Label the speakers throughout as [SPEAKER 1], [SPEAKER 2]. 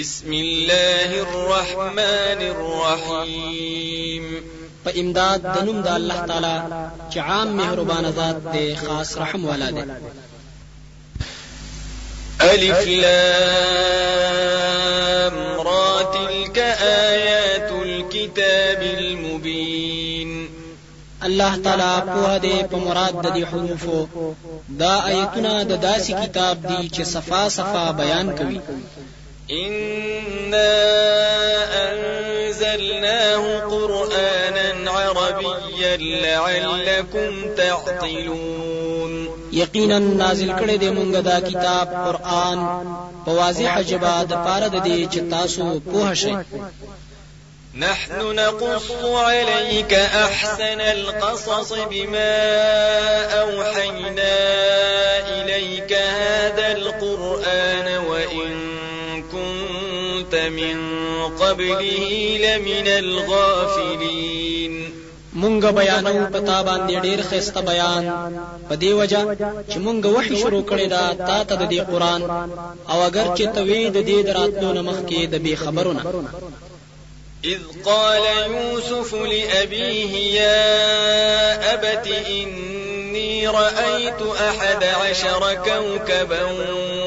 [SPEAKER 1] بسم الله الرحمن الرحيم په امداد د نوم د الله تعالی چې عام مهربان ذات دی خاص رحم والا دی الف لام را تلك آیات الكتاب المبين الله تعالی په دې په مراد د دې حروفو دا آیتونه د داسې کتاب دی چې صفا صفا بیان کوي إنا أنزلناه قرآنا عربيا لعلكم تعقلون يقينا نازل کړي د مونږ دا کتاب قرآن په واضح جواب د پاره د دې چې تاسو نحن نقص عليك أحسن القصص بما أوحينا إليك هذا القرآن وإن قبله لمن الغافلين مونږ بیانو پتا باندې ډیر خسته بیان په دی وجه چې مونږ وحي شروع کړی دا تا ته د قران او اگر چې توی د دې دراتلو نمخ کې د بی خبرونه إذ قال يوسف لأبيه يا أبت إن إني رأيت أحد عشر كوكبا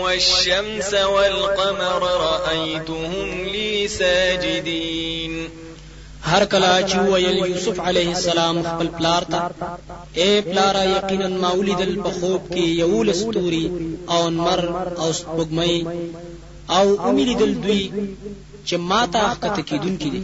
[SPEAKER 1] والشمس والقمر رأيتهم لي ساجدين هر کلا چې ویل یوسف علیه السلام خپل پلار ته اے پلارا یقینا ما ولیدل په خوب کې یو لستوري او مر او سپګمۍ او امیدل دوی چې ما ته حقته دن دي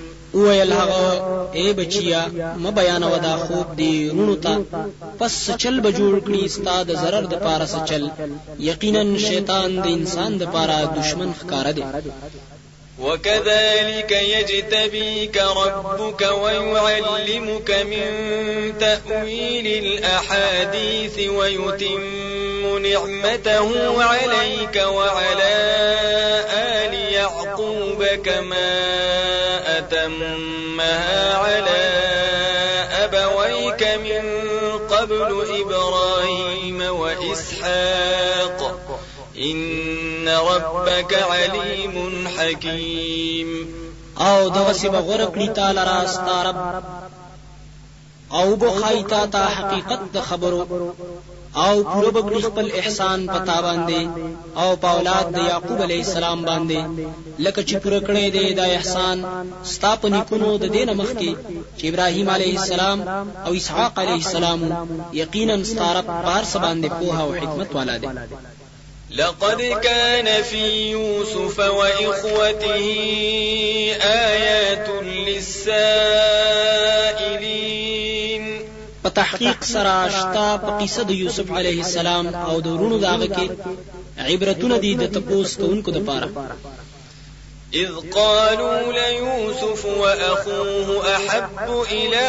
[SPEAKER 1] وویل هغه ای إيه بچیا م بیان ودا خوب دی رونو تا پس چل به جوړ استاد zarar د پارا پاره چل یقینا شیطان د انسان د پارا دشمن خکار دی وكذلك يجتبيك ربك ويعلمك من تأويل الأحاديث ويتم نعمته عليك وعلى آل يعقوب كما وأتمها على أبويك من قبل إبراهيم وإسحاق إن ربك عليم حكيم او دغه سیمه غره کړی تعالی رب او بخایتا تا حقیقت د خبرو او پوره بکړي خپل احسان پتا باندې او په اولاد د یعقوب علی السلام باندې لکه چې پوره کړی دی دا احسان ستاپ نکونو د دین مخ کې چې ابراهیم علیه السلام او اسحاق علیه السلام یقینا ستاره پار سباندې په او حکمت والا دی لقد كان في يوسف وإخوته آيات للسائلين په تحقیق سره شتا په قصه د یوسف علیه السلام او د ورونو داغه کې عبرتونه دي د تپوس کوونکو لپاره إذ قالوا ليوسف وأخوه أحب إلى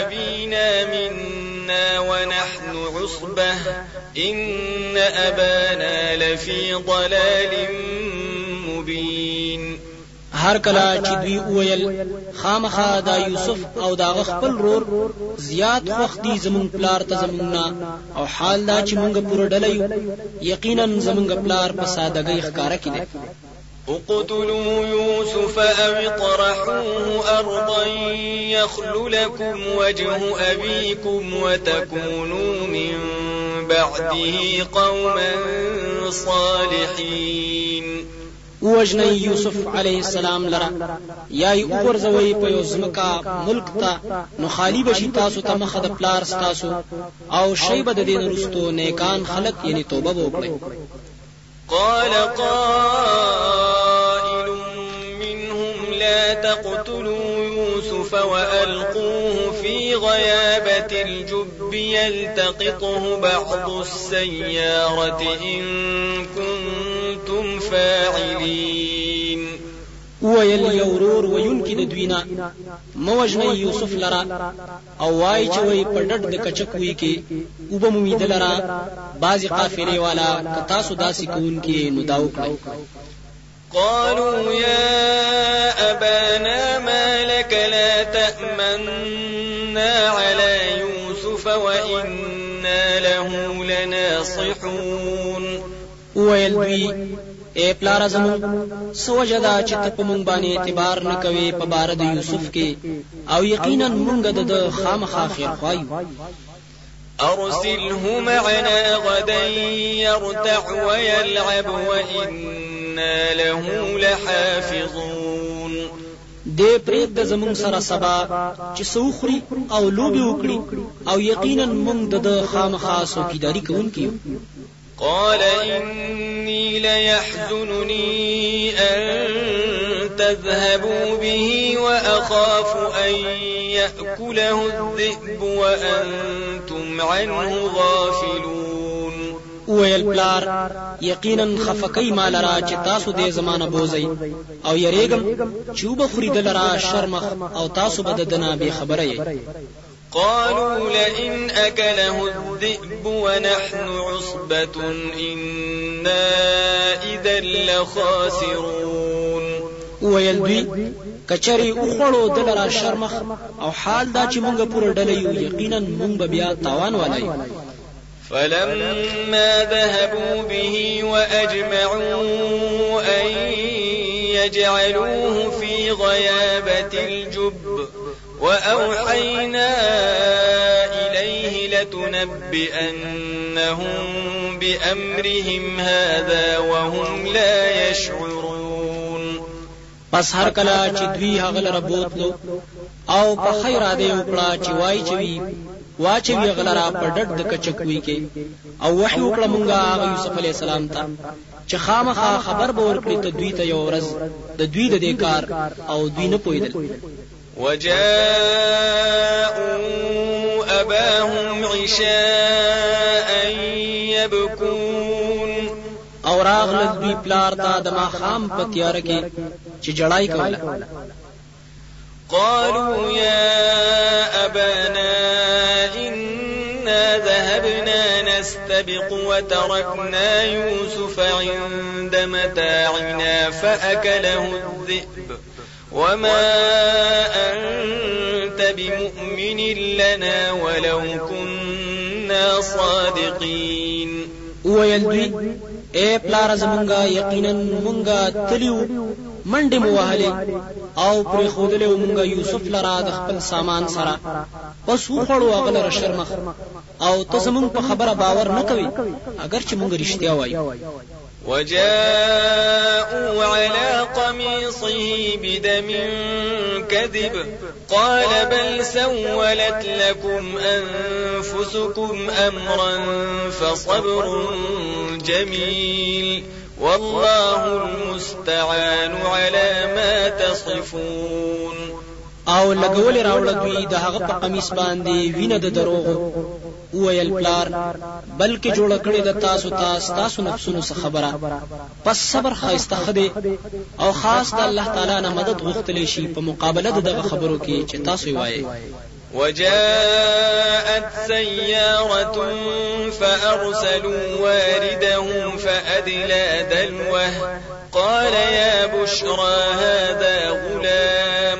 [SPEAKER 1] أبينا منا ونحن عصبة إن أبانا لفي ضلال مبين هر کله چې دوی وویل خامخا دا یوسف او دا خپل رور زیات وخت دی زمون پلار ته زموننا او حال دا چې مونږ پوره ډلې یقینا زمونږ پلار په سادهګۍ ښکارا کړي اقتلوا يوسف أو اطرحوه أرضا يخل لكم وجه أبيكم وتكونوا من بعده قوما صالحين ووجنی یوسف علیه السلام لرا یا یې وګرځوي په یو ځمکه ملک ته نو خالی بشي تاسو ته مخه د پلار ستاسو او شی به د دین رستو نیکان خلق یعنی توبه وکړي قال قائل منهم لا تقتلوا يوسف وألقوه في غيابة الجب يلتقطه بعض السيارة إن كنتم فاعلين ويل يورور وينكد دوينا موجه يوسف لرا او واي چوي وای د کچکوي کې وبم امید لرا بازي قافله والا کتا سودا سکون کې نداو کړو قالوا يا أبانا ما لك لا تأمن عَلَى يُوسُفَ وَإِنَّا لَهُ لَنَاصِحُونَ ويلبي اے پلار زمون سو جدا چې ته په مونږ باندې اعتبار نه کوي په بار د یوسف کې او یقینا مونږ د خامخا خیر خوایو أرسله معنا غدا يرتع ويلعب وإنا له لحافظون دې پرېږد زموږ سره سبا چې سوخري او لوبي وکړي او یقینا موږ د خامخا سوکیداری کوونکي یو قال إني ليحزنني أن تذهبوا به وأخاف أن يأكله الذئب وأنتم عنه غافلون وویل پلار یقینا خفقی مال را چې تاسو دې زمانہ بوزي او یریګم چې وبخري دل را شرمخ او تاسو بد دنا به خبره یې قالوا لئن أكله الذئب ونحن عصبة إنا إذا لخاسرون ویل دوی کچری اوخړو دل را شرمخ او حال دا چې مونږ پوره ډلې یو یقینا مونږ بیا تاوان والای فلما ذهبوا به وأجمعوا أن يجعلوه في غيابة الجب وأوحينا إليه لتنبئنهم بأمرهم هذا وهم لا يشعرون پس هر کله چې دوی هغه او په خیر اده وکړه چې وای چې واچوي غلرا په ډډ د کچکوي کې او وحي وکړه مونږه هغه یوسف علی السلام ته چې خامخا خبر به ورکړي ته دوی ته یو ورځ د دوی د دې کار او دوی نه پویدل وجاءوا أباهم عشاء يبكون او راغلت دوی پلار ته د ماخام په تیار کې چې جړای کوله قالوا يا أبانا إنا ذهبنا نستبق وتركنا يوسف عند متاعنا فأكله الذئب وما أنت بمؤمن لنا ولو كنا صادقين ويلدوی اي بلا رزمونغا يقينا مونغا تليو منډې مو وهلې او پرې خودلې مونږه یوسف لرا د خپل سامان سره پس وخړو هغه لره شرمخ او ته زمونږ په خبره باور نه کوي اگر چې مونږ رښتیا وایو وجاءوا على قميصه بدم كذب قال بل سولت لكم أنفسكم أمرا فصبر جميل والله المستعان على ما تصفون او لګول راوړل دوی د هغه په قمیص باندې وینه د دروغ ویل پلار بلکې جوړ کړی د تاسو تاسو تاسو نفسونو څخه خبره پس صبر خایسته خده او خاص د الله تعالی نه مدد غوښتلی شي په مقابله دغه خبرو کې چې تاسو وایي وجاءت سيارة فأرسلوا واردهم فأدلى دلوه قال يا بشرى هذا غلام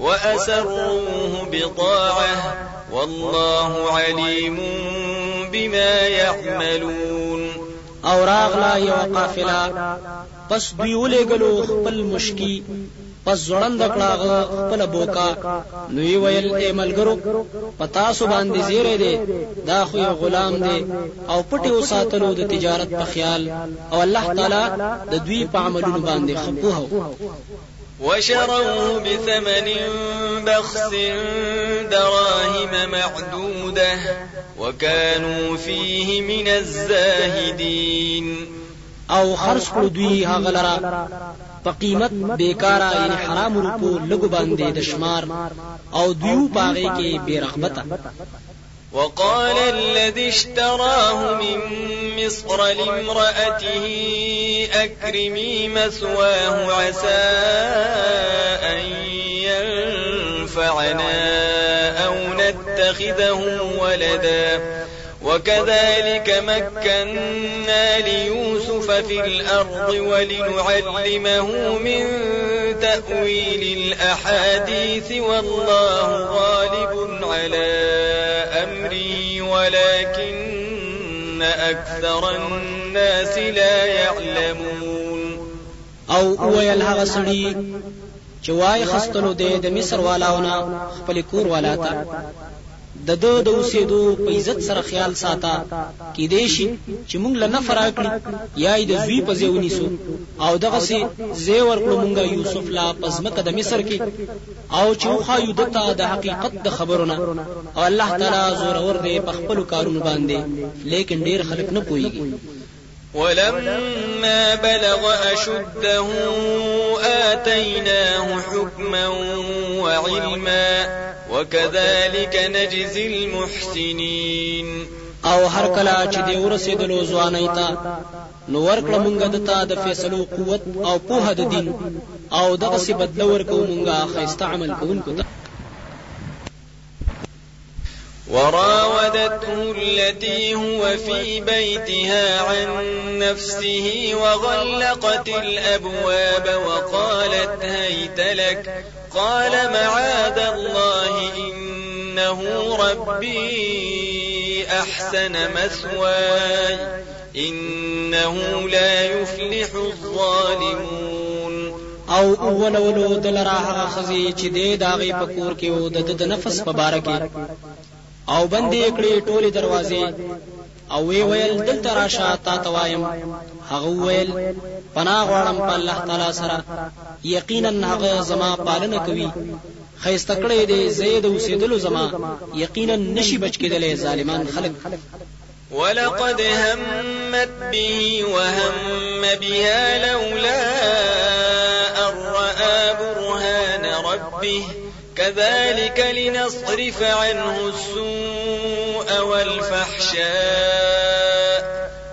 [SPEAKER 1] وأسروه بطاعة والله عليم بما يعملون أوراغ لا یو قافله پس دوی بالمشكي پس زړند کړهغه خپل بوکا نو وی ویل ای ملګرو پتا سو باندې زیره دی دا خو یو غلام دی او پټي وساتلو د تجارت په خیال او الله تعالی د دوی په عملونو باندې خپو هو وشروه بثمن بخس دراهم معدودة وكانوا فيه من الزاهدين او خرج کړو دوی هغه لرا په قیمت بیکارا یعنی حرام روپو لګو باندې د شمار او دوی پاغه کې بے وقال الذي اشتراه من مصر لامرأته أكرمي مثواه عسى أن ينفعنا أو نتخذه ولداً وكذلك مكنا ليوسف في الأرض ولنعلمه من تأويل الأحاديث والله غالب على أمري ولكن أكثر الناس لا يعلمون أو ويل هغه سړي چې خستلو دې مصر والاونه خپل کور والا د د د اوسېدو په عزت سره خیال ساته کې دې شي چې مونږ له نه فرار کړی یا د زوی په ځونی سو او دغه سي زی ورکړو مونږه یوسف لا پزمکه د مصر کې او چې خو یو دته د حقیقت د خبرونه او الله تعالی زور ور دې په خپل کارونه باندې لیکن ډیر خلک نه پويږي ولما بلغ أشده آتيناه حكما وعلما وكذلك نجزي المحسنين او هر کلا چې دی او ځواني تا نو ورکړه مونږ تا د فیصلو قوت او په هد دین او دغه سی بدلو ورکو مونږه خیسته عمل کوونکو وراودته التي هو في بيتها عن نفسه وغلقت الأبواب وقالت هيت لك قال معاذ الله إنه ربي أحسن مثواي إنه لا يفلح الظالمون او اول ولو دل راغه خزي چې دې داغي پکور کې او د نفس مبارکي او بندې کړې ټولې دروازې او وی ویل دلته راشه تا ته وایم هغه ویل پناه غواړم په الله تعالی سره یقینا هغه زما پالنه کوي خیسته کړې دې زید اوسېدلو زما یقینا نشي بچ کېدلې ظالمان خلک ولقد همت به وهم بها لولا أن رأى برهان ربه كذلك لنصرف عنه السوء والفحشاء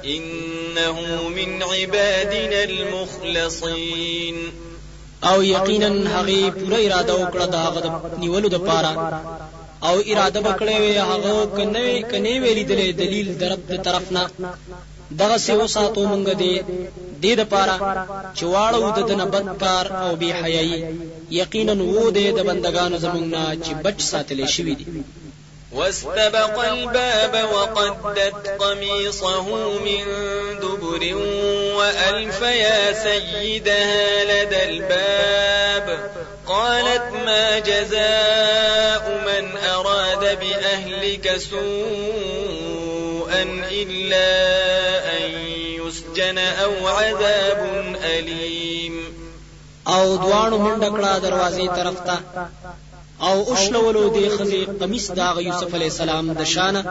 [SPEAKER 1] إنه من عبادنا المخلصين او یقینا هغه پوره اراده وکړه د هغه نیولو د پاره او اراده وکړې هغه کنه کنه ویلې دلیل درب طرف نه دغه سی وساتو مونږ دی دې د پاره چې واړو د نبد کار او بی حیايي یقینا وو دې د بندگانو زمونږ نه چې بچ ساتلې شوی دي واستبق الباب وقدت قميصه من دبر وألف يا سيدها لدى الباب قالت ما جزاء من أراد بأهلك سوءا إلا فتنه او عذاب الیم او دوانو منډه کړه دروازې طرف ته او اشلولو دی خزی قمیص داغ یوسف علی السلام د شانه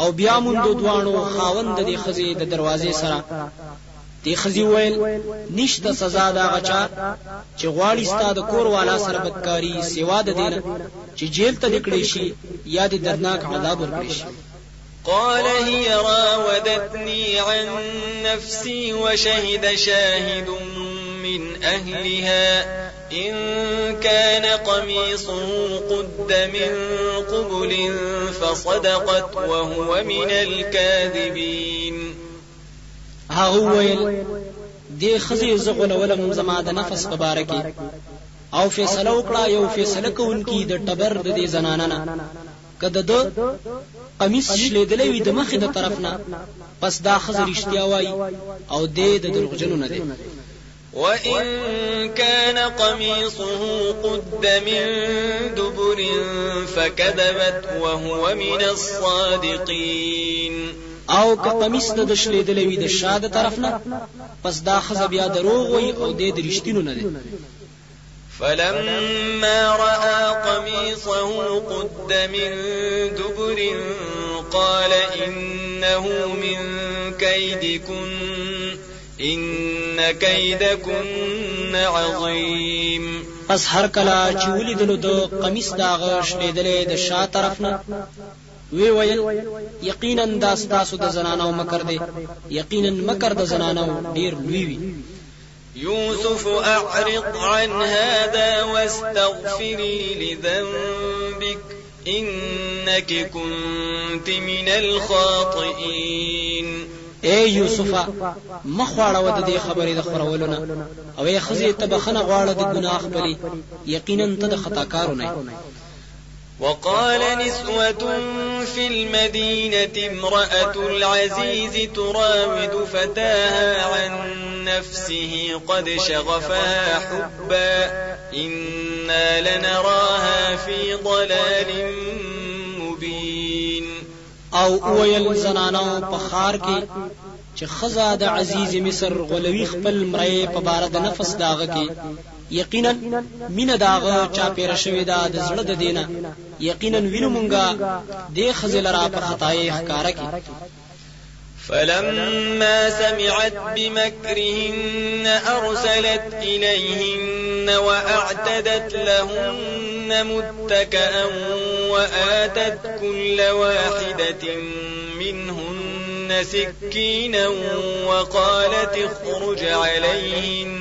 [SPEAKER 1] او بیا مونږ دوانو خاوند دی خزی د دروازې سره دی خزی ویل نشته سزا دا غچا چې غواړي ستاد کور والا سره بدکاری سیوا د دینه چې جیل ته نکړې شي یا د درناک عذاب ورکړي شي قال هي راودتني عن نفسي وشهد شاهد من أهلها إن كان قميصه قد من قبل فصدقت وهو من الكاذبين هاويل دي خزي زغل ولم زماد نفس مبارکي او في وکړه لا يو في د ټبر د تبرد دي نه كده قمیص شلیدلې وي د مخې د طرف نه پس دا خزر رښتیا وای او دې د دروغجنو نه دی وإن كان قميصه قد من دبر فكذبت وهو من الصادقين او که قمیص د شلیدلې وي د شاده طرف نه پس دا خزر بیا دروغ وای او دې د رښتینو نه دی فلما رأى قميصه قد من دبر قال إنه من كيدكن إن كيدكن عظيم پس هر کلا چې ولیدلو د قمیص داغه شنیدلې د شا طرف نه وی ویل یقینا دا ستاسو د زنانو مکر دی یقینا مکر د زنانو ډیر لوی وی يوسف أعرض عن هذا واستغفري لذنبك إنك كنت من الخاطئين اے یوسف مخواړه ود دې خبرې د خبرولونه او یې خزي تبخنه غواړه د ګناه خپلې یقینا ته د خطاکارونه وقال نسوة في المدينة امرأة العزيز تراود فتاها عن نفسه قد شغفها حبا إنا لنراها في ضلال مبين او ويل زنانو پخار کې چې خزا مصر غلوی خپل مړی نفس داغكي يقينا من مینه داغه چا پیره دا یقینا وینو مونږه د خزل را پر خطای احکار کی فلما سمعت بمكرهن أرسلت إليهن وأعتدت لهن متكأ وآتت كل واحدة منهن سكينا وقالت اخرج عليهن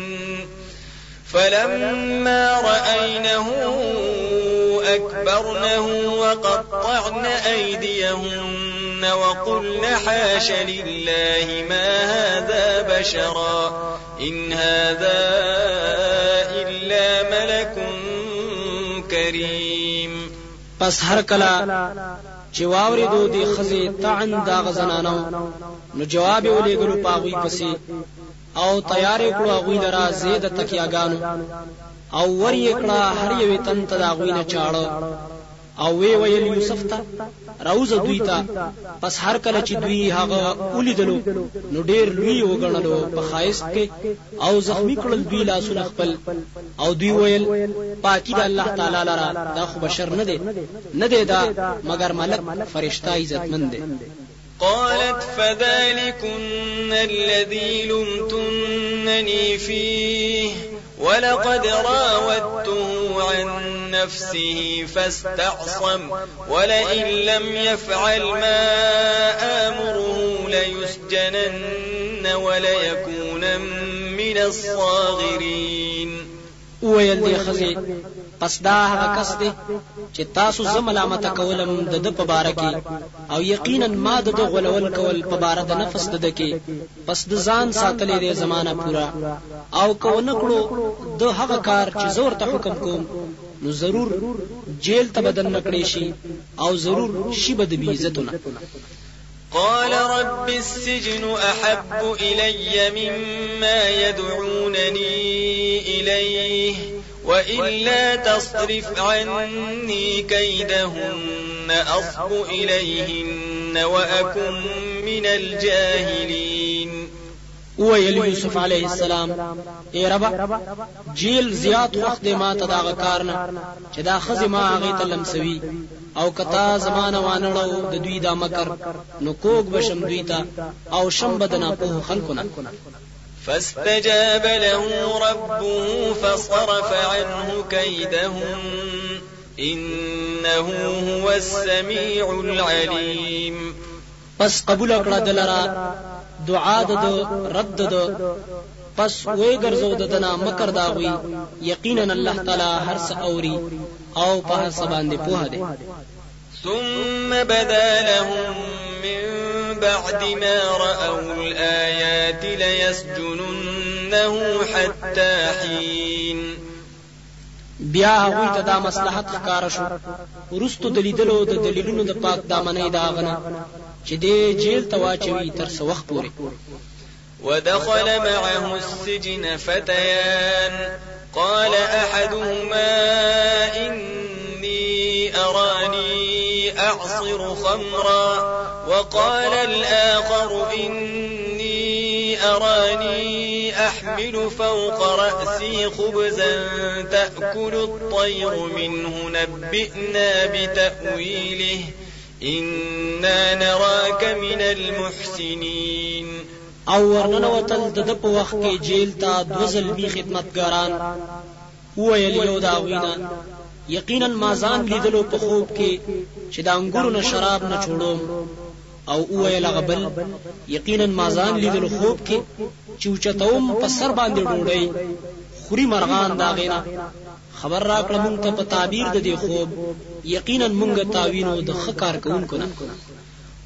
[SPEAKER 1] فلما رأينه أكبرنه وقطعن أيديهن وقلن حاش لله ما هذا بشرا إن هذا إلا ملك كريم بس هر كلا جواوري دو دي خزي تعن دا غزنانو نو جواب ولي ولېګلو پاغوي پسي او تیارې کړو هغه درا زید تکیاګانو او ور یې کړه هر یو تن ته دا غوینه چاړه او وی ویل یوسف ته راوز دوی ته پس هر کله چې دوی هغه ولیدلو نو ډیر لوی وګڼلو په خایست کې او زخمی کړل دوی لاسونه خپل او دوی ویل پاکی د الله تعالی لره دا خو بشر نه دی نه دی دا مگر ملک فرشتہ عزتمند دی قالت فذلكن الذي لمتنني فيه ولقد راودته عن نفسه فاستعصم ولئن لم يفعل ما آمره ليسجنن وليكونن من الصاغرين ويلدي خزي پس دا هغه کس دی چې تاسو زه ملامت کولم د د پباره کې او یقینا ما د د غلول کول پباره د نفس د کې پس د ځان ساتلې دی زمانہ پورا او کو نه کړو د هغه کار چې زور ته حکم کوم نو ضرور جیل ته بدن نکړې شي او ضرور شي بد بی عزتونه قال رب السجن احب الي مما يدعونني اليه وإلا تصرف عني كيدهن أصب إليهن وأكن من الجاهلين ویل یوسف علیه السلام ای ربا جیل زیات وخت ما ته دا کار نه چې دا خزه ما هغه ته لمسوي او کتا زمانه وانړو د دوی دا مکر نو کوګ بشم دوی ته او شم بدنا په خلکو نه فاستجاب له ربه فصرف عنه كيدهم إنه هو السميع العليم پس قبول کړه دلرا دعا د رد د پس وې ګرځو د دنا مکر داوي یقینا الله تعالی هر څه اوري او په هر څه باندې پوهه ده ثم بدا لهم من بعد ما رأوا الآيات ليسجننه حتى حين بیا هغوی ته دا مصلحت ښکاره شو وروستو د لیدلو د دلیلونو د پاک دامنې دا غنه چې دې جیل ته واچوي تر څو وخت پورې ودخل معه السجن فتيان قال احدهما إني أراني أعصر خمرا وقال الآخر إني أراني أحمل فوق رأسي خبزا تأكل الطير منه نبئنا بتأويله إنا نراك من المحسنين او ورننه وتل د په وخت کې جیل ته دوزل بي خدمتګاران ویل یو دا وینا یقینا ما ځان لیدلو په خوب کې چې د انګورو نه شراب نه جوړوم او اوه لغبل یقینا ما ځان لیدلو خوب کې چې اوچتوم په سر باندې ډوډۍ خوري مرغان دا غینا خبر را کړم ته په تعبیر د دې خوب یقینا مونږه تاوینو د خکار کوونکو نه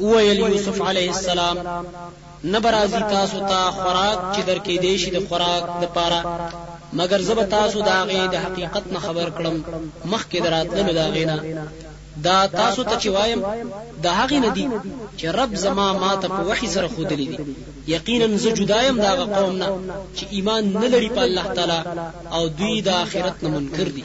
[SPEAKER 1] ویل یوسف علیه السلام نبرازی تاسو ته تا خوراک چې درکې دیشي د خوراک د پاره مگر زب تاسو داغه د حقیقت نه خبر کړم مخکې دراتلو داغه نه دا تاسو ته چې وایم د هغه نه دي چې رب زما ما ته په وحي سره خودلی دي یقینا زه جدایم داغه قوم نه چې ایمان نه لري په الله تعالی او دوی د آخرت نه منکر دي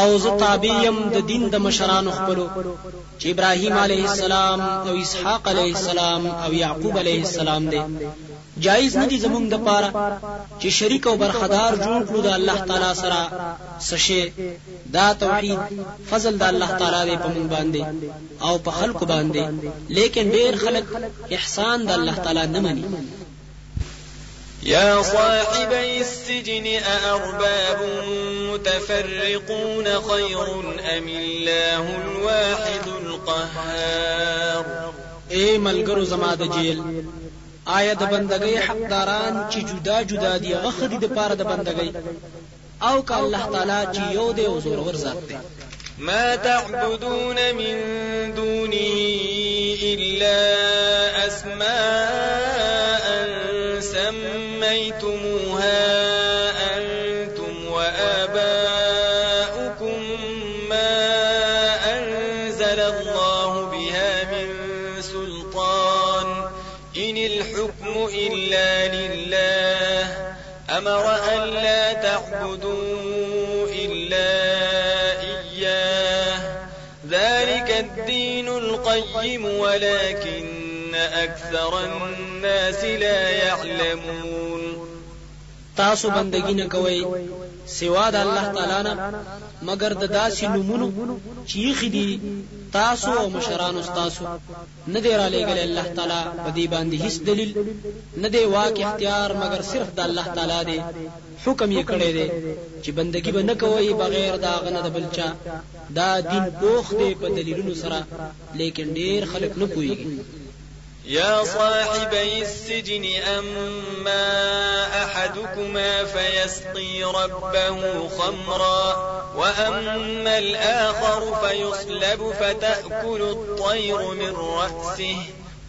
[SPEAKER 1] او زه تابعیم د دین د مشرانو خپلو چې ابراهیم علیه السلام او اسحاق علیه السلام او یعقوب علیه السلام دی جایز ندی زمونږ د پاره چې شریک او برخدار جوړ کړو د الله تعالی سره سشه دا توحید فضل د الله تعالی دی په مونږ باندې او په خلکو باندې لیکن ډیر خلک احسان د الله تعالی نه مني يا صاحبي السجن أأرباب متفرقون خير أم الله الواحد القهار اي ملګرو زما د جیل آیا د بندګۍ حقداران چې جدا جدا دي هغه دي د پاره د بندګۍ او که الله تعالی چې یو دی او ذات دی ما تعبدون من دونه إلا أسماء القيم ولكن أكثر الناس لا يعلمون تاسو بندگی نه کوي سوا د الله تعالی نه مگر د داسې نومونو چې خدي تاسو او مشران تاسو نه دی را لېګل الله تعالی په دې باندې هیڅ دلیل نه دی واک اختیار مگر صرف د الله تعالی دی حکم یې کړی دی چې بندگی به نه کوي بغیر دا غنه د بلچا دا دین پوخ دی په دلیلونو سره لیکن ډیر خلک نه پوهیږي يا صاحبي السجن أما أحدكما فيسقي ربه خمرا وأما الآخر فيصلب فتأكل الطير من رأسه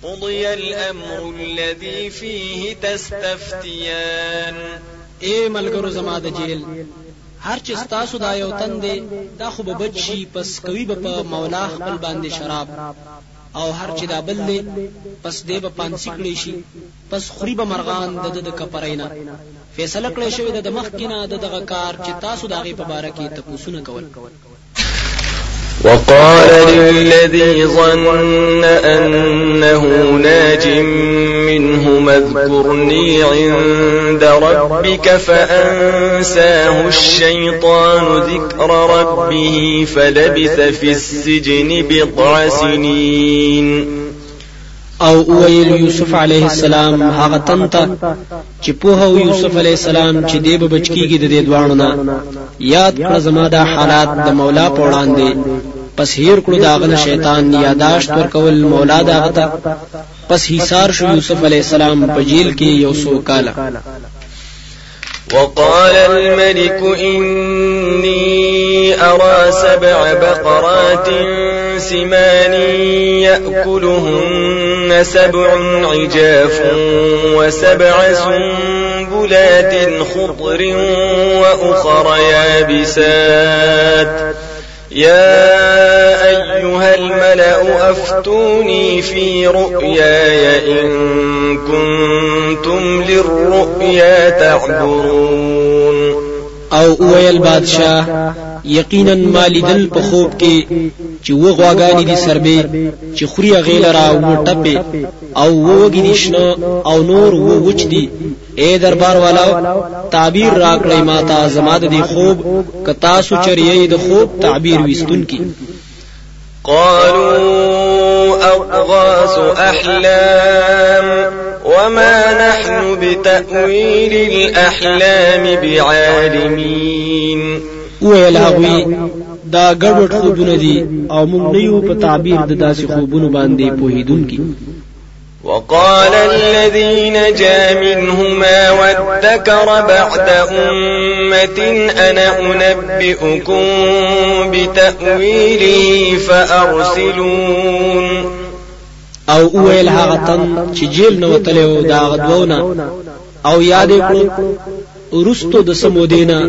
[SPEAKER 1] قضي الأمر الذي فيه تستفتيان إيه ملقر زماد جيل هر چې تاسو دا یو تن دی دا خو به بچي پس کوي به په مولا خپل باندې شراب او هر چې دا بل دی پس دی به پانسی کړی شي پس خوري به مرغان د د کپرینا فیصله کړی شوی د مخ کینه د دغه کار چې تاسو داغه په باره کې تپوسونه کول وقال للذي ظن أنه ناج منه اذكرني عند ربك فأنساه الشيطان ذكر ربه فلبث في السجن بضع سنين او ویل یوسف علیه السلام هغه تنت چې په هو یوسف علیه السلام چې دی به بچکیږي د دې دوانو نه یاد کړ زما دا حالات د مولا په وړاندې پس هیر کړو داغه شیطان یاداشت کول مولا داغه پس حصار شو یوسف علی السلام په جیل کې یو سو کاله وقال الملك إني أرى سبع بقرات سمان يأكلهن سبع عجاف وسبع سنبلات خضر وأخر يابسات يا أيها الملأ أفتوني في رؤياي إن كنتم للرؤيا تعبرون او ویل بادشاہ یقینا مالیدل په خوب کې چې وغواګانی دي سربې چې خوري غیل را وټپه او ووګی دشنه او نور وو وچ دی اے دربار والا تعبیر راکړی ما ته زما د دی خوب کتا سو چریې د خوب تعبیر وستون کی قالوا أضغاث أحلام وما نحن بتأويل الأحلام بعالمين ویل هغوی دا ګډوډ خوبونه دي او موږ نه یو په تعبیر د داسې خوبونو باندې پوهیدونکي وقال الذي نجا منهما وادكر بعد أمة أنا أنبئكم بتأويله فأرسلون او اویل هغه تن چې جیل نو تلو دا غدوونه او یاد کړو ورستو د سمودینا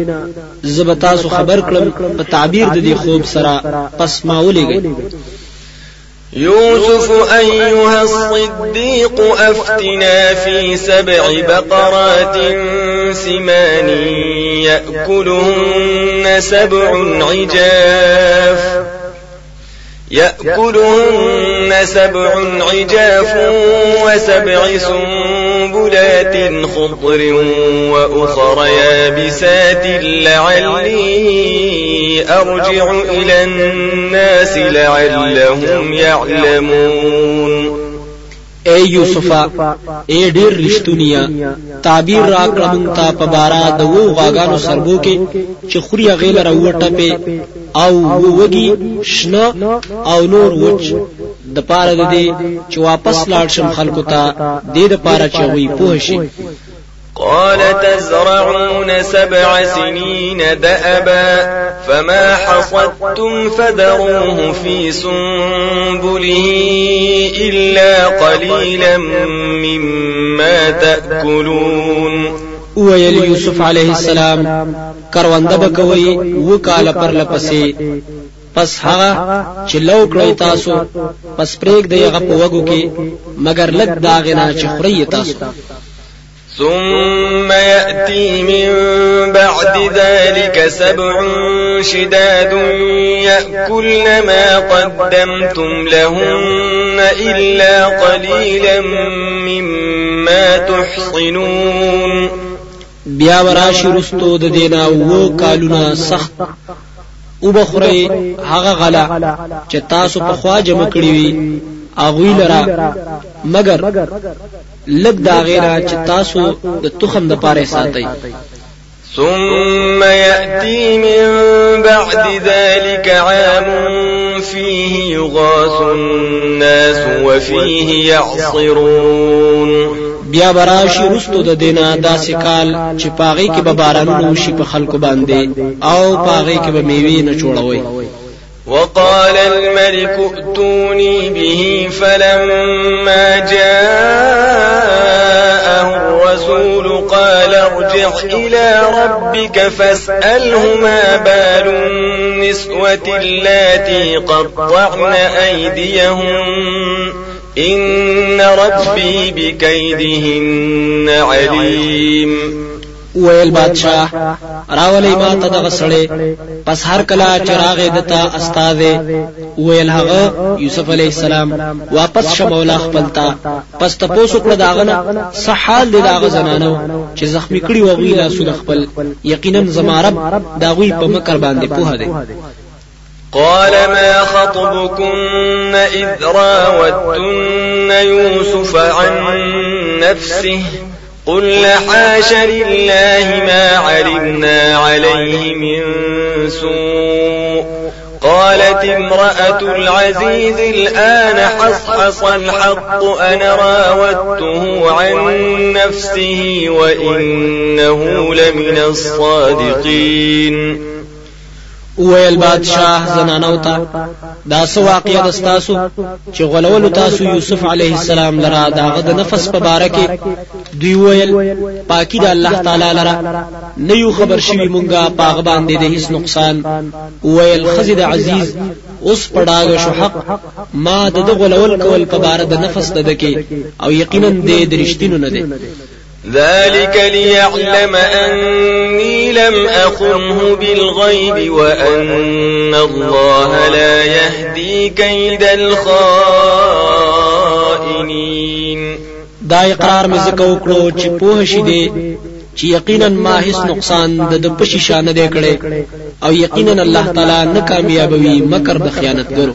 [SPEAKER 1] زبتا سو خبر کړم په تعبیر د دې خوب سره پس ما ولېږي يوسف أيها الصديق أفتنا في سبع بقرات سمان يأكلهن سبع عجاف يأكلهن سبع عجاف وسبع سمان منبلات خضر وأخر يابسات لعلي أرجع إلى الناس لعلهم يعلمون اے یوسفا اے ډیر رښتونیا تعبیر راکړه مونږ ته په بارا د وو غاګانو سربو کې چې خوري غیل راوټه په او وږي شنه او نور وچ د پاره د دې چې واپس لاړ شم خلکو ته دې د پاره چې وي پوه شي قال تزرعون سبع سنين دأبا فما حصدتم فذروه في سنبله إلا قليلا مما تأكلون ويلي يوسف عليه السلام كروان دبكوي وکاله پر لپسې پس هغه چې لو کړی تاسو پس پرېګ دی هغه په وګو کې مگر لګ داغنا چې خړی تاسو ثم يأتي من بعد ذلك سبع شداد يأكلن ما قدمتم لهن إلا قليلا مما تحصنون بیا وراشي رستو د دینا وو کالونا سخت او بخوري هغه غلا چې تاسو په خوا جمع کړی وي اغوی لرا مگر لګ دا غیره چې تاسو د تخم د پاره ساتي ثم يأتي من بعد ذلك عام فيه يغاث الناس وفيه يعصرون بیا براشي رستو د دینه داسې کال چې پاغي کې به بارانونه وشي په خلکو باندې او پاغي کې به میوي نه چوړوي وقال الملك ائتوني به فلما جاءه الرسول قال ارجع إلى ربك فاسأله ما بال النسوة اللاتي قطعن أيديهن إن ربي بكيدهن عليم ویل بادشاہ راولی ما ته دغه سړی پس هر کله چراغ دتا استاد ویل هغه یوسف علی السلام واپس شمولا خپلتا پس تاسو کړه داغه صحال دی داغه زنانو چې زخمی کړي وغوی لاسونه خپل یقینا زمارب داغوی په مکر باندې پوها دی قال ما خطبكن إذ راوتن يوسف عن نفسه قل حاش لله ما علمنا عليه من سوء قالت امرأة العزيز الآن حصحص الحق أنا راودته عن نفسه وإنه لمن الصادقين ویل بادشاه زنانو ته دا سو واقعه د تاسو چې غولول تاسو یوسف علیه السلام لرا داغه د نفس په باره کې دوی ویل پاکی د الله تعالی لرا نه یو خبر شوی مونږه پاغ باندې د هیڅ نقصان ویل خزید عزیز اوس پډاګه شو حق ما د غولول کول په باره د نفس د دکی او یقینا د درشتینو نه دی ذلك ليعلم أني لم أخنه بالغيب وأن الله لا يهدي كيد الخائنين
[SPEAKER 2] دا اقرار مې ځکه وکړو چې پوه شي دی چې یقینا ما هیڅ نقصان د د پشي شان نه دی کړی او یقینا الله تعالی نه کامیابوي مکر د خیانتګرو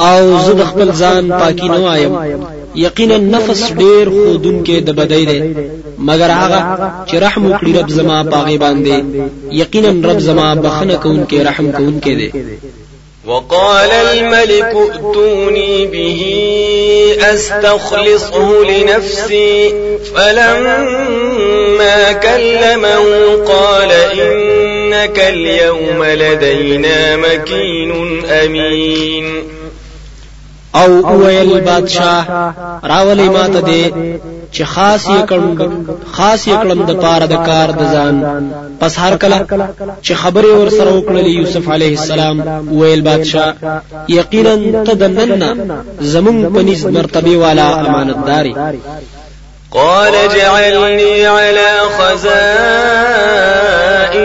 [SPEAKER 2] او زد د خپل ځان پاکي نه وایم یقینا نفس ډیر خودون کې د بدای دی مگر هغه چې رحم وکړي رب زما پاغي باندې یقینا رب زما بخنه کون کې رحم کون کې دی
[SPEAKER 1] وقال الملك ائتوني به أستخلصه لنفسي فلما كلمه قال إنك اليوم لدينا مكين أمين
[SPEAKER 2] او ویل بادشاہ راولې ماته دې چې خاص یې کړم خاص یې کړم د پاره د کار د ځان پس هر کله چې خبرې ور سره وکړلې یوسف علیه السلام ویل بادشاہ یقینا تدننا زمون پنځ مرتبه والا امانتداري
[SPEAKER 1] قال اجعلني على خزائن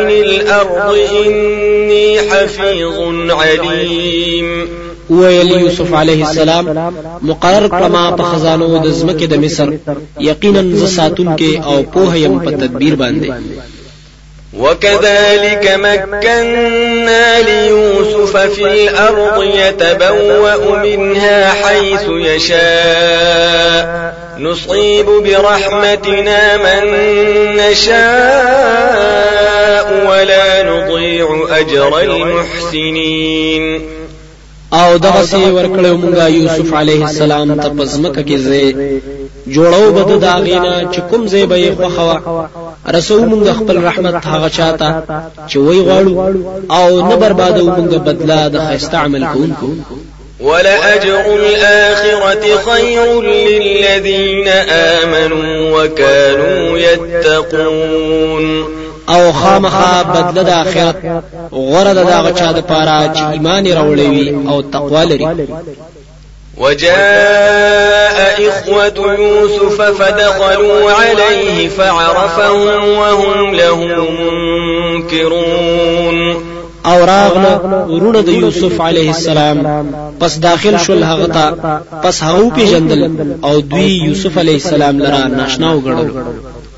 [SPEAKER 1] الأرض إني حفيظ عليم
[SPEAKER 2] ویل يوسف عليه السلام مقرر كما تخزانو دزمك د مصر يقينا ز كي او پوه يم په باندي
[SPEAKER 1] وكذلك مكنا ليوسف في الأرض يتبوأ منها حيث يشاء نصيب برحمتنا من نشاء ولا نضيع أجر المحسنين
[SPEAKER 2] او دغه سي ورکړو مونږه یوسف علیه السلام ته پزمکه کې زه جوړو بد داغینا چې کوم زی به خو خوا رسو مونږ خپل رحمت هغه چاته چې وی غواړو او نه بربادو مونږ بدلا د خیسته عمل کوونکو
[SPEAKER 1] ولأجر الآخرة خير للذين آمنوا وكانوا يتقون
[SPEAKER 2] او خامخا بدله د آخرت غره د هغه چا د پاره چې ایمان راوړی وي او تقوا لري
[SPEAKER 1] وجاء إخوة يوسف فدخلوا عليه فعرفهم وهم له منكرون
[SPEAKER 2] او راغله ورونه د یوسف علیه السلام پس داخل شول هغه تا پس هغه پیژندل او دوی یوسف علیه السلام لرا ناشنا وګڼل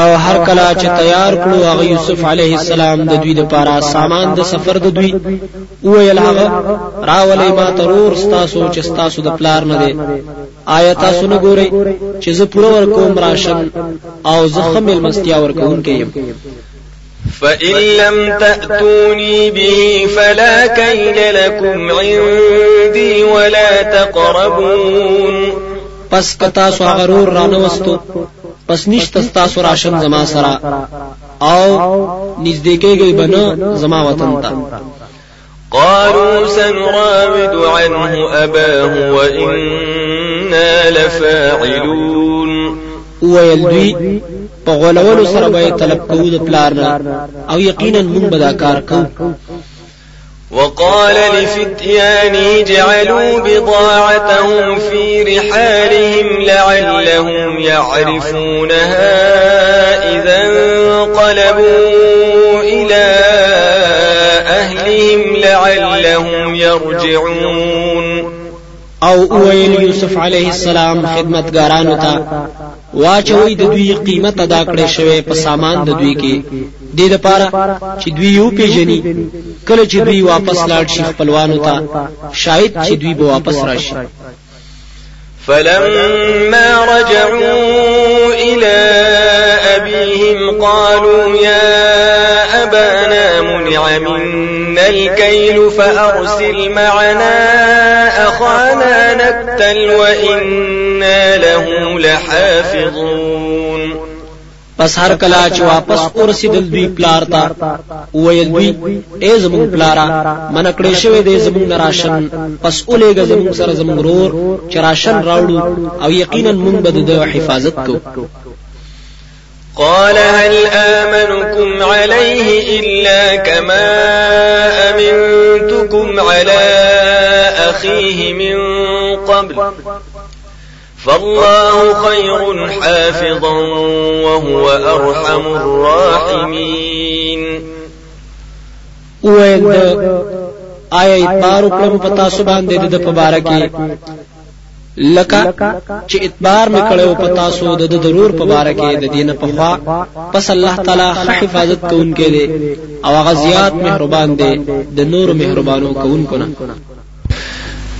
[SPEAKER 2] او هر کله چې تیار کړو هغه یوسف علیه السلام د دوی لپاره سامان د سفر د دوی ویل هغه راولې ما ترور ستاسو چې ستاسو د پلار نه دی آیا تاسو نه ګورئ چې زه پوره ورکوم راشم او زه خمل مستیا ورکوونکی یم
[SPEAKER 1] فإن لم تأتوني به فلا كيل لكم عندي ولا تقربون
[SPEAKER 2] پس کتا سو غرور رانه وستو
[SPEAKER 1] پس نشت
[SPEAKER 2] تاسو راشن زما سره او نږدې کېږي بنه
[SPEAKER 1] زما وطن ته قالوا سنراود عنه أباه وإنا لفاعلون ویل دوی په غولولو سره
[SPEAKER 2] به یې طلب کوو د پلار نه او یقینا موږ به دا کار کوو
[SPEAKER 1] وقال لفتيانه اجعلوا بضاعتهم في رحالهم لعلهم يعرفونها إذا انقلبوا إلى أهلهم لعلهم يرجعون
[SPEAKER 2] او أويل يوسف عليه السلام خدمة غارانوتا واچوي د دوی قیمت ادا کړې شوی په سامان د دوی کې دې لپاره چې دوی
[SPEAKER 1] یو پیژني کله چې دوی واپس لاړ شي خپلوانو ته شاید چې دوی به واپس راشي فلما رجعوا إلى أبيهم قالوا يا أبانا منع منا الكيل فأرسل معنا أخانا نكتل وإنا له لحافظون
[SPEAKER 2] پس هر کلا چې واپس ورسیدل دوی پلار ته ویل دوی ای زمون پلارا من کړې شوی دی زمون راشن پس اولېګه زمون سره زمون رور چې راشن راوړو او یقینا مونږ به د حفاظت کو
[SPEAKER 1] قال هل آمنكم عليه إلا كما أمنتكم على أخيه من قبل فالله خير حافظا وهو أرحم الراحمين
[SPEAKER 2] وید آیا اتبار وکړم پتا سو باندې د پبارکی لکه چې اتبار مې کړو پتا سو د ضرور پبارکی د دینه په خوا پس الله تعالی ښه حفاظت کوونکې دی او غزيات مهربان دی د نور مهربانو کوونکو نه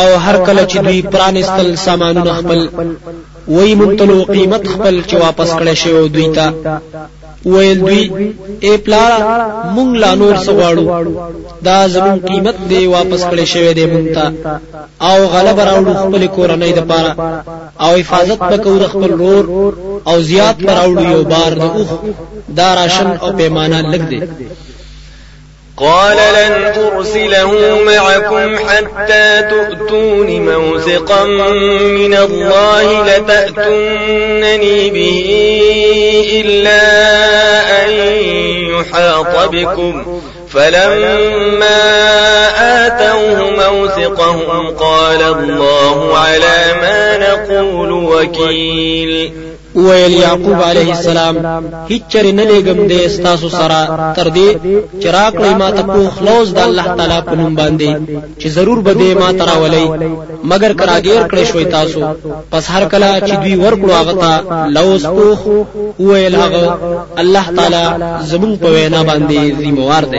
[SPEAKER 2] او هر کله چې دوی پرانستل سامانونه خپل وای منتلو قیمت خپل چې واپس کړی شی او دوی ته ویل دوی ای پلارا مونږ لا نور سغواړو دا زمون قیمت دی واپس کړی شوی دی مونږ ته او غلب راوړو خپل کورنۍ د پاره او حفاظت وکړو خپل رور او زیات راوړو یو بار د اوخ دا راشن او پیمانه لګ دی
[SPEAKER 1] قال لن أرسله معكم حتى تؤتون موثقا من الله لتأتونني به إلا أن يحاط بكم فلما آتوه موثقهم قال الله على ما نقول وكيل
[SPEAKER 2] ویل یعقوب علیه السلام هیڅ چر نه لګم دې استاسو سره تر دې چې راکړې ما ته په خلاص د الله تعالی په نوم باندې چې ضرور به دې ما تراولې مگر کراګیر کړې شوې تاسو پس هر کله چې دوی ورکړو هغه ته لوس پوخ ویل هغه الله تعالی زمون په وینا باندې ذمہ وار دی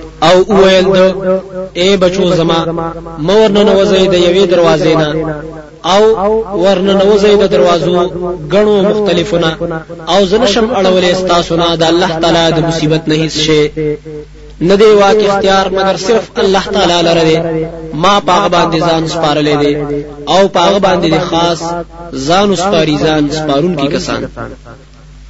[SPEAKER 2] او ویل دو اے بچو زما مور نه نوځي د یوې دروازې نه او ورن نوځي د دروازو غنو مختلفونه او زنشم اړولې استاسو نه د الله تعالی د مصیبت نه هیڅ شي نه دی واک اختیار مگر صرف الله تعالی لره دی ما پاغه باندې ځان سپارلې دی او پاغه باندې خاص ځان سپاری ځان سپارون کی کسان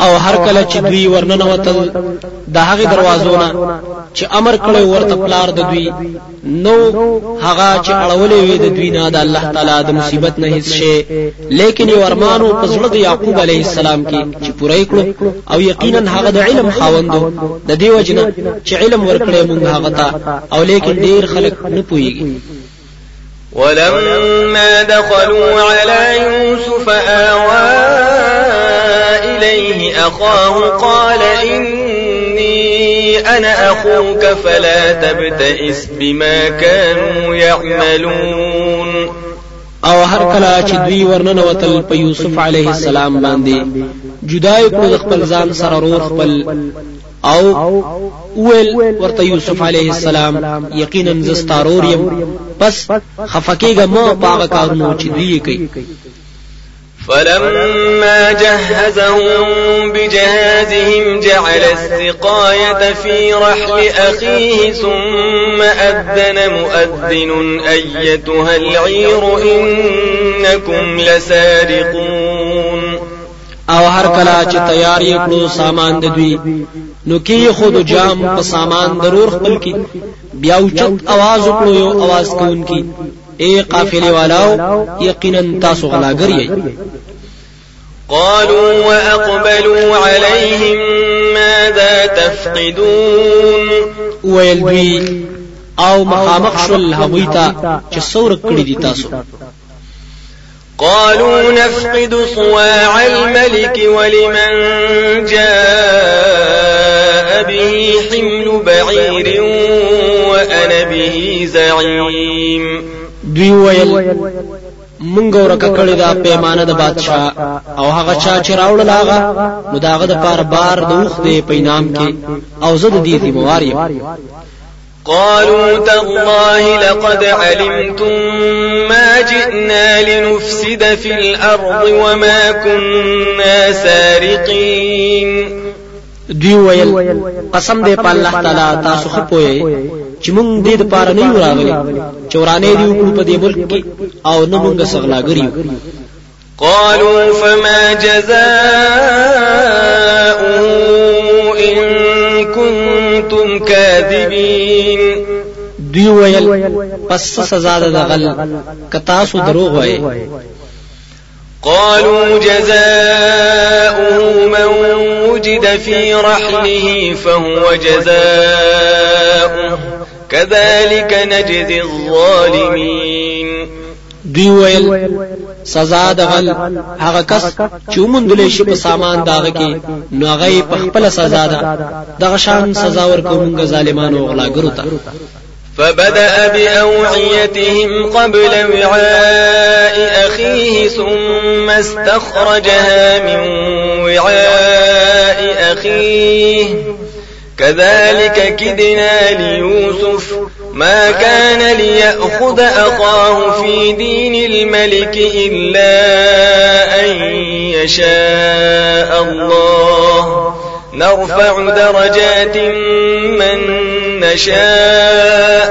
[SPEAKER 2] او هر کله چې دوی ورننه وتل د هغه دروازو نه چې امر کړی ورته پلار د دوی نو هغه چې اړولې وي د دوی نه د الله تعالی د مصیبت نه هیڅ شي لیکن یو ارمان او پزړه د یعقوب علیه السلام کې چې پوره کړو او یقینا هغه د علم خاوند د دیو جن چې علم ورکړې مونږ هغه ته او لیکن ډیر خلک نه پويږي ولما دخلوا على
[SPEAKER 1] يوسف آواه أخاه قال إني أنا أخوك فلا تبتئس بما كانوا يعملون
[SPEAKER 2] او هر کله چې دوی ورننه وتل په یوسف علیه السلام باندې جدای کړو خپل ځان سره رور خپل او اول ورته یوسف علیه السلام یقینا زستارور يم پس خفکیګه ما پاغه کارونو چې دوی کوي
[SPEAKER 1] فلما جهزهم بجهازهم جعل السقاية في رحل أخيه ثم أذن مؤذن أيتها العير إنكم لسارقون
[SPEAKER 2] او هر کلا چې تیار
[SPEAKER 1] یې کړو سامان د دوی نو کې خود جام په سامان ضرور خپل
[SPEAKER 2] کی بیا اوچت आवाज وکړو یو आवाज کوونکی اي قافل والاو يقينا تاسو غلاقرية
[SPEAKER 1] قالوا وأقبلوا عليهم ماذا تفقدون
[SPEAKER 2] ويلدوي او مخامخش شل هبويتا چې دي تاسو
[SPEAKER 1] قالوا نفقد صواع الملك ولمن جاء به حمل بعير وأنا به زعيم
[SPEAKER 2] دوی ویل مونږ ورکه کړی دا پیمانه د بادشاه او هغه چا چې راوړل هغه نو داغه د پار بار د اوخ دی پینام کې او زه د دې ذمہوار یم
[SPEAKER 1] قالوا تالله لقد علمتم ما جئنا لنفسد في الأرض وما كنا سارقين
[SPEAKER 2] دوی ویل قسم دې په الله تعالی تاسو خپوي چې مونږ دې د پاره نه یو راغلي چورانې دی کو په دې ملک کې او نه مونږ سغلاګری
[SPEAKER 1] قالوا فما جزاء ان كنتم كاذبين
[SPEAKER 2] دی ویل پس سزا ده غل کتا سو دروغ وای
[SPEAKER 1] قالوا جزاؤه من وجد في رحله فهو جزاؤه كذلك نجزي الظالمين
[SPEAKER 2] دوی ویل سزا دغل هغه کس چې موندل شي په سامان داغه کې نو هغه په خپل سزا ده دغه شان سزا ورکوونکو ظالمانو غلاګرو ته
[SPEAKER 1] فبدأ بأوعيتهم قبل وعاء أخيه ثم استخرجها من وعاء أخيه كذلك كدنا ليوسف ما كان ليأخذ أخاه في دين الملك إلا أن يشاء الله نرفع درجات من نشاء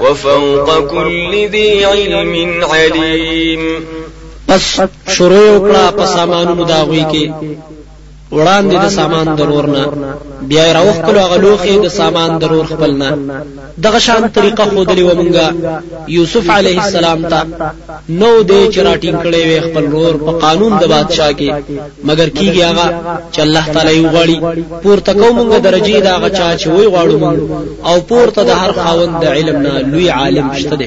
[SPEAKER 1] وفوق كل ذي علم عليم بس شروع کړه په سامانونو داوي
[SPEAKER 2] وړاندې د سامان ضرورنا بیا راوخ کلو غلوخې د سامان ضرور خپلنا دغه شان طریقه خودلې و مونږه یوسف علیه السلام ته نو دې چراټین کړي وي خپل رور په قانون د بادشاه کې مگر کیږي هغه چې الله تعالی وغړي پورته کو مونږه درجه دا غچا چې وی غواړو او پورته د هر خاوند د علم نه لوی عالم شته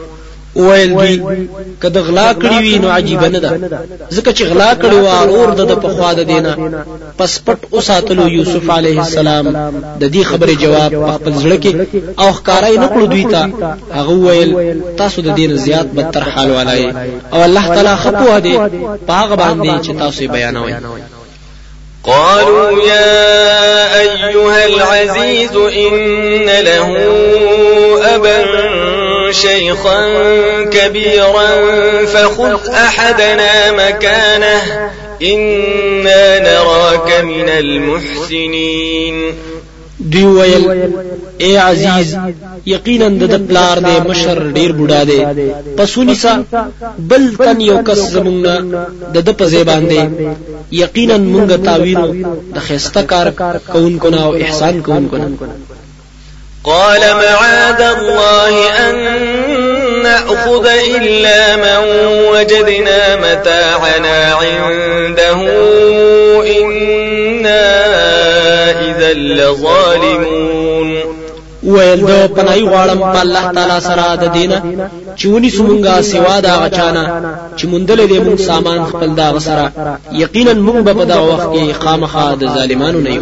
[SPEAKER 2] ویل دی کد غلا کړی وی نو عجیب نه ده ځکه چې غلا کړی و اور د په خوا ده دینا پس پټ اوساتلو یوسف علیه السلام د دې خبره جواب په خپل ځړه کې او ښکارای نه کړو دوی ته هغه ویل تاسو د دین زیات بدتر حال ولای او الله تعالی خپو هدي پاغه باندې چې تاسو بیانوي
[SPEAKER 1] قالوا يا ايها العزيز ان له ابا شيخا كبيرا فخذ أحدنا مكانه إنا نراك من المحسنين
[SPEAKER 2] دوی ویل اے عزیز یقینا د پلار دی مشر ډیر بوډا دی پسونیسا بل تن یو کس زمونږه د د په زی باندې یقینا مونږه تاوینو د خسته کار کوونکو نه او احسان کوونکو نه
[SPEAKER 1] قال معاذ الله أن نأخذ إلا من وجدنا متاعنا عنده إنا إذا لظالمون ویل دو پنای
[SPEAKER 2] غواړم په الله تعالی سره د دینه چونی سمونګه سوا دا غچانا چې مندل دې مون سامان خپل دا وسره یقینا مون به په دا وخت خامخا د ظالمانو نه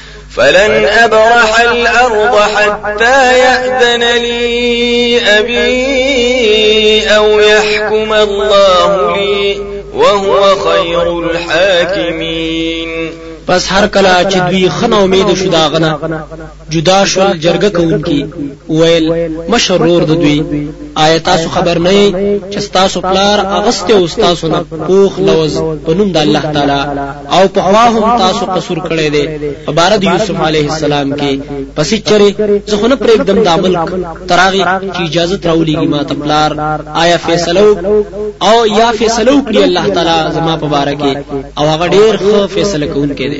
[SPEAKER 1] فلن أبرح الأرض حتى يأذن لي أبي أو يحكم الله لي وهو خير الحاكمين
[SPEAKER 2] پس هر کله چې دوی خنه امید شو دا غنه جدا شول جرګه کوونکی ویل مشرور د دوی آیا تاسو خبر نه چې تاسو پلار اغسته او تاسو نه پوخ لوز په نوم د الله تعالی او په هواهم تاسو قصور کړی دی په بار د یوسف علیه السلام کې پسې چرې څخه نه پرېږدم د عمل تراغي چې اجازه راولېږي ما ته پلار آیا فیصلو او یا فیصلو کړی الله تعالی زما په بار کې او هغه ډېر ښه فیصله کوونکی دی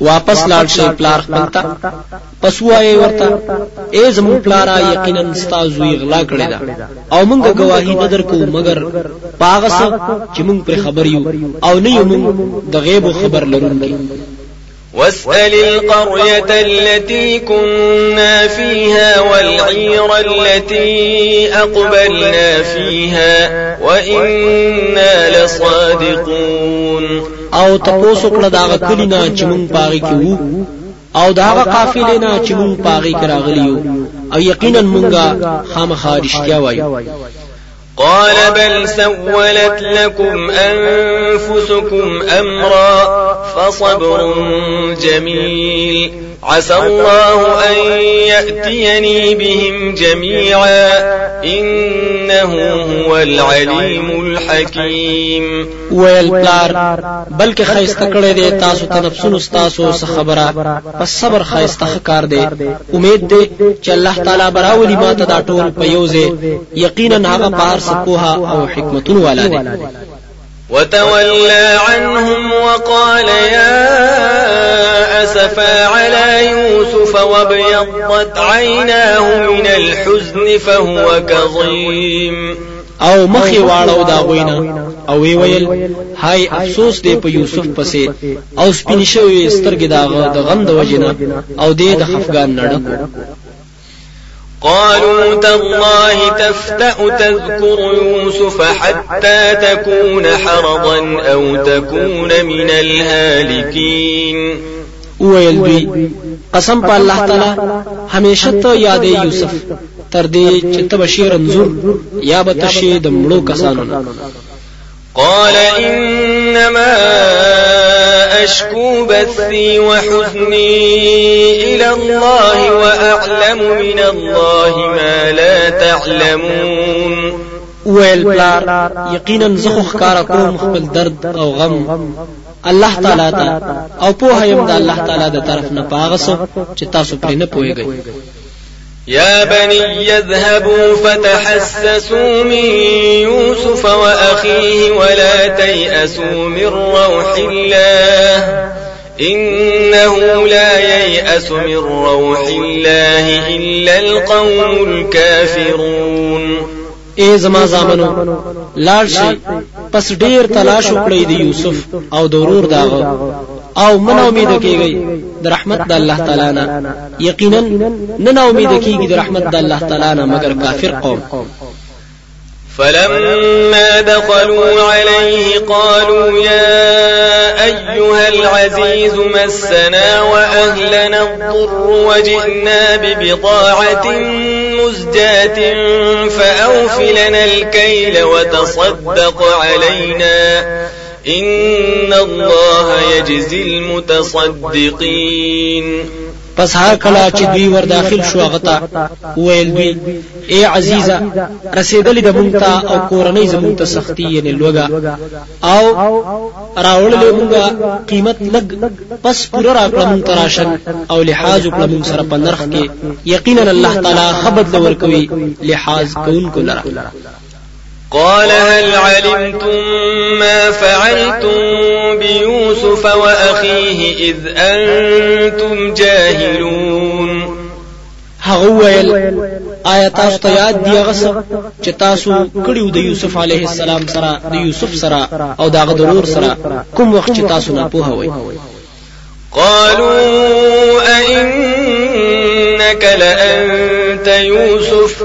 [SPEAKER 2] واپس لاړ شي پلار خپل ته پس وایي ورته ای زمون پلارا یقینا ستاسو غلا کړی دا او مونږ گواهی نه درکو مگر پاغس چې مونږ پر خبر یو او نه یو مونږ د غیب خبر لرونکي
[SPEAKER 1] واسأل القرية التي كنا فيها والعير التي أقبلنا فيها وإنا لصادقون
[SPEAKER 2] او تاسو کړه دا کلی نه چې مونږ پاغي کې وو او دا قافلې نه چې مونږ پاغي کې راغلیو او یقینا مونږه خامخا رښتیا وایو
[SPEAKER 1] قال بل سولت لكم أنفسكم أمرا فصبر جميل عسى الله أن يأتيني بهم جميعا إنه هو العليم الحكيم
[SPEAKER 2] ويل پلار بلکې خایسته کړی دی تاسو تنفسون استاسو سخبرا څخه خبره پس صبر خایسته کار دی امید دی چې الله تعالى براولي ما تداتون دا ټول په یوځه یقینا هغه پار سپوها او حکمتونو والا دی
[SPEAKER 1] وتولى عنهم وقال يا أسفى على يوسف وابيضت عيناه من الحزن فهو كظيم
[SPEAKER 2] او مخي واړو دا وینا او وی ویل هاي افسوس دی په یوسف پسې او سپین شوی سترګې دا د غم د وجنه او دې د خفقان نړه
[SPEAKER 1] قالوا تالله تفتأ تذكر يوسف حتى تكون حرضا أو تكون من الهالكين
[SPEAKER 2] ویل قسم بالله تعالى تعالی همیشه ته یاد یوسف تر دې چې ته بشیر انزور یا به
[SPEAKER 1] قال إنما أشكو بثي وحزني إلى الله وأعلم من الله ما لا تعلمون ويل
[SPEAKER 2] بلار يقينا زخو خکار کوم خپل درد او غم الله تعالى ته او په هیم د الله تعالى د طرف نه پاغس چې تاسو پرې نه پويږئ
[SPEAKER 1] يا بني اذهبوا فتحسسوا من يوسف وأخيه ولا تيأسوا من روح الله إنه لا ييأس من روح الله إلا القوم الكافرون اے زما زامنو لاړ
[SPEAKER 2] پس ډیر تلاش وکړی دی یوسف او د ورور داغه او من امید کیږي د رحمت د الله تعالی نه یقینا نه امید کیږي د رحمت د الله تعالی نه مگر کافر قوم
[SPEAKER 1] فلما دخلوا عليه قالوا يا أيها العزيز مسنا وأهلنا الضر وجئنا ببضاعة مزجاة فأوفلنا الكيل وتصدق علينا ان الله يجزي المتصدقين
[SPEAKER 2] پس هر کله چې دوی ور داخل شو غتا ویل دوی اے عزیزه رسیدلی د مونږ ته او کورنۍ زمونږ ته سختی یعنی لوګه او راوللې مونږه قیمت لګ پس پوره راکړه مونږ تراشن او لحاظ کړه مونږ سره په نرخ کې یقینا الله تعالی خبر لور کوي لحاظ کوونکو لره
[SPEAKER 1] قال هل علمتم ما فعلتم بيوسف وأخيه إذ أنتم جاهلون
[SPEAKER 2] هغويل آية تاسو تياد دي غصر چه تاسو کړیو دي يوسف عليه السلام سرا دي يوسف سرا او داغ درور سرا كم وقت چه تاسو نه وئ
[SPEAKER 1] قالوا أئنك لأنت يوسف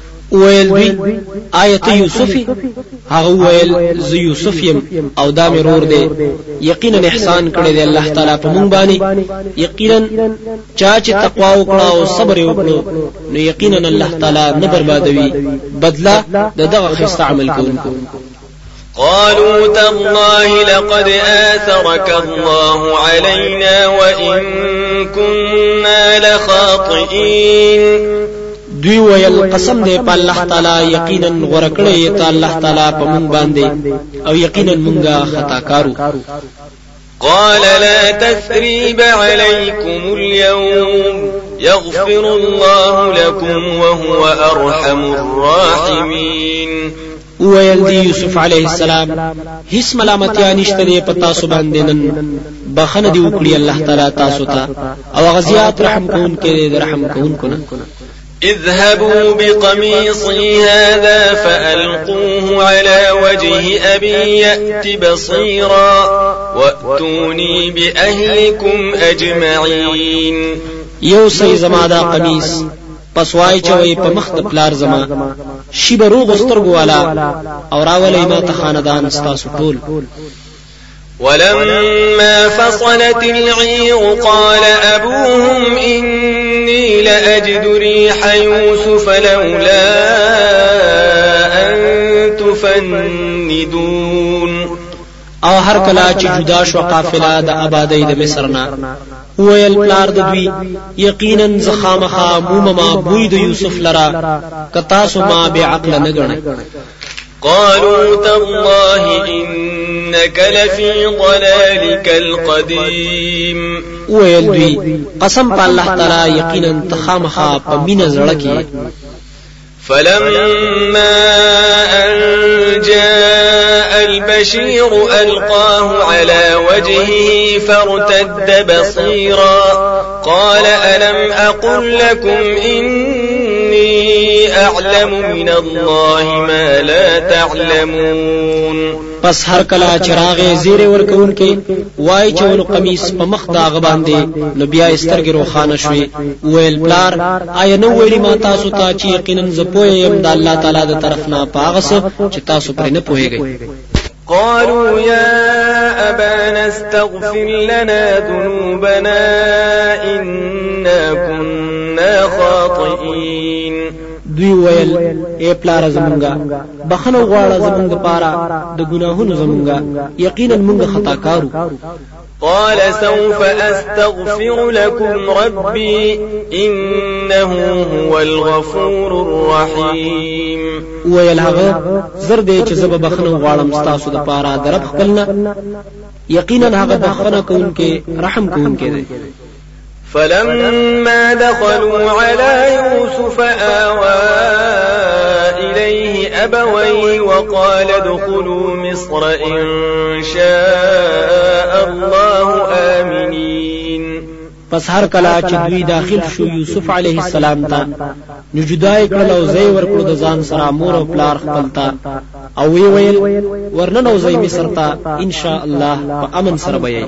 [SPEAKER 2] ویل دوی آیا ته یوسف هغه ویل زه یوسف یم او دا مې رور دی یقینا احسان کړی دی الله تعالی په مونږ باندې یقینا چا چې تقوا وکړه او صبر وکړو نو یقینا الله تعالی نه بربادوي بدلا د دغه خسته عمل کوونکو
[SPEAKER 1] قالوا تالله لقد آثرك الله علينا وإن كنا لخاطئين
[SPEAKER 2] دوی ویل قسم دی په الله تعالی یقینا ورکړی ته الله تعالی په مونږ باندې او یقینا مونږه خطا کارو
[SPEAKER 1] قال لا تثريب عليكم اليوم يغفر الله لكم وهو أرحم الراحمين
[SPEAKER 2] ویل دی یوسف علیه السلام هیڅ ملامتیا نشته دی په تاسو باندې نن بخنه دی وکړي الله تعالی تاسو ته او غزيات رحم کوونکې رحم کوونکو نه
[SPEAKER 1] اذهبوا بقميصي هذا فألقوه على وجه أبي يأت بصيرا وأتوني بأهلكم أجمعين
[SPEAKER 2] يوصي زمادا قميص قمیص پس وای چوي په مخ د پلار زما شی به روغ سترګو والا او راولې ما ته خاندان ستاسو ټول
[SPEAKER 1] ولما فصلت العير قال أبوهم إني لأجد ريح يوسف لولا أن تفندون او
[SPEAKER 2] آه، هر کلا چې جدا شو قافله د آبادی د مصر نه ویل پلار د دوی یقینا زخامخا مومما بوی د یوسف لرا کتا سو ما به عقل نه غنه
[SPEAKER 1] قالوا تالله إنك لفي ضلالك القديم
[SPEAKER 2] ويل دوی قسم په الله تعالی یقینا تخامخا په مینه
[SPEAKER 1] فلما أن جاء البشير ألقاه على وجهه فارتد بصيرا قال ألم أقل لكم إن أعلم من الله ما لا تعلمون پس
[SPEAKER 2] هر کله چراغ زیره ورکون کې وای چې ول قمیص په مخ دا غبان دی نو بیا استرګې روخانه شوې ویل بلار آیا نو ویلی ما تاسو ته چې یقینا زپویم د الله تعالی د طرف نه پاغس چې تاسو پرې نه پوهیږئ
[SPEAKER 1] قالوا يا أبانا استغفر لنا ذنوبنا إنا كنا خاطئين دوی ویل اے پلار زمونږه بخنه غواړه زمونږه پارا د ګناهونو زمونږه یقینا مونږه خطا کارو قال سوف أستغفر لكم ربي إنه هو الغفور الرحيم ویل هغه زر دی
[SPEAKER 2] چې زب
[SPEAKER 1] بخنه غواړم ستاسو د پاره درب خپلنا یقینا
[SPEAKER 2] هغه بخنه کوونکې رحم کوونکې دی
[SPEAKER 1] فلما دخلوا على يوسف آوى إليه أبويه وقال ادخلوا مصر إن شاء الله آمنين پس هر کله چې دوی
[SPEAKER 2] داخل شو یوسف علیه السلام ته نو جدا یې کړل او ځای ورکړو د ځان سره مور او پلار خپل ته او وی ویل ورننه ځای مصر ته ان شاء الله په امن سره به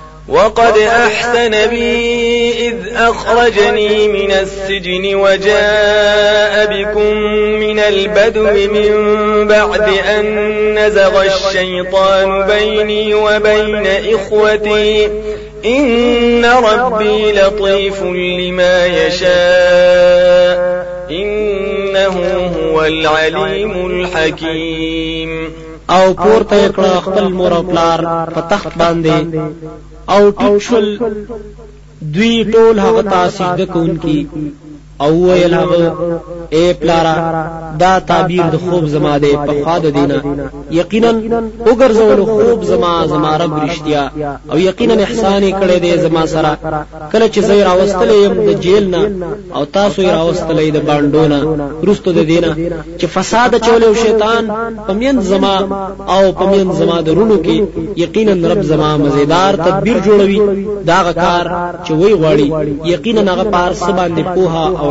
[SPEAKER 1] وقد أحسن بي إذ أخرجني من السجن وجاء بكم من البدو من بعد أن نزغ الشيطان بيني وبين إخوتي إن ربي لطيف لما يشاء إنه هو العليم الحكيم او پورته کړه خپل مور او
[SPEAKER 2] پلار په تخت باندې او ټیکشل دوی ټول هغه تاسیده کوونکی او ویل هغه اے پلارا دا تعبیر د خوب زما ده په خاده دینه یقینا وګرځول خوب زما زما رب رښتیا او یقینا احسان کړی دی زما سره کله چې زه راوستلې يم د جیل نه او تاسو راوستلې د باندونه رستو د دینه چې فساد چولې او شیطان پمین زما او پمین زما د رونو کې یقینا رب زما مزیدار تدبیر جوړوي دا غکار چې وی غواړي یقینا هغه پارس باندې پوها او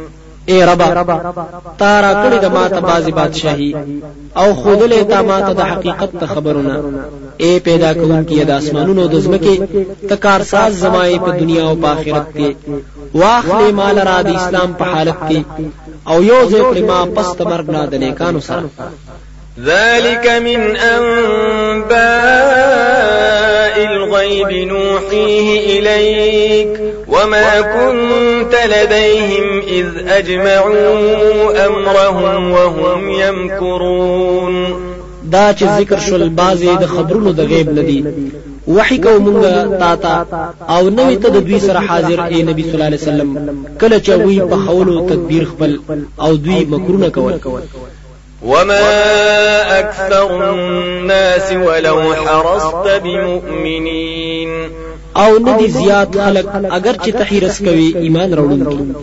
[SPEAKER 2] اے ربا تا را کړی د ماته بازي بادشاہي او خودلې تا ماته د حقیقت ته خبرونه اے پیدا کوونکی د اسمانونو د زمکه تکار ساز زمای په دنیا او په آخرت کې واخلې مال را د اسلام په حالت کې او یو ځای ما پست مرګ نه د نیکانو سره
[SPEAKER 1] ذلك من أنباء الغيب نوحيه إليك وما كنت لديهم إذ أجمعوا أمرهم وهم يمكرون
[SPEAKER 2] دا چې ذکر شول بازي د خبرونو د غیب ندي وحی کو مونږه تا تا او نوې ته د دوی سره حاضر ای نبی صلی الله علیه وسلم کله چې وی په خولو تدبیر خپل او دوی مکرونه کول
[SPEAKER 1] وما أكثر الناس ولو حرصت بمؤمنين
[SPEAKER 2] او ندي زياد خلق أجر چې تحیرس
[SPEAKER 1] إيمان ایمان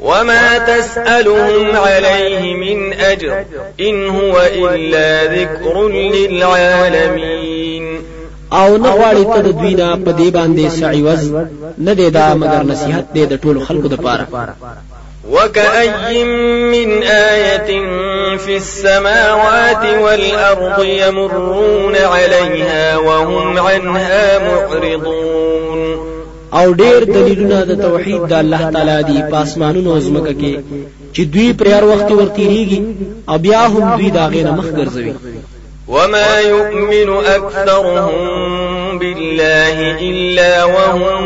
[SPEAKER 1] وما تسألهم عليه من أجر إن هو إلا ذكر للعالمين او نه غواړي بدي
[SPEAKER 2] باندي سعي نه ندي دا باندې سعیوز دي دا طول خلق دا د
[SPEAKER 1] وكأي من آية في السماوات والأرض يمرون عليها وهم عنها معرضون
[SPEAKER 2] او ډیر دلیلونه د توحید د الله تعالی دی پاسمانونو زمکه کې چې دوی پر هر وخت ورتيږي او بیا هم دوی دا غیر مخ ګرځوي
[SPEAKER 1] وما يؤمن اكثرهم بالله إلا وهم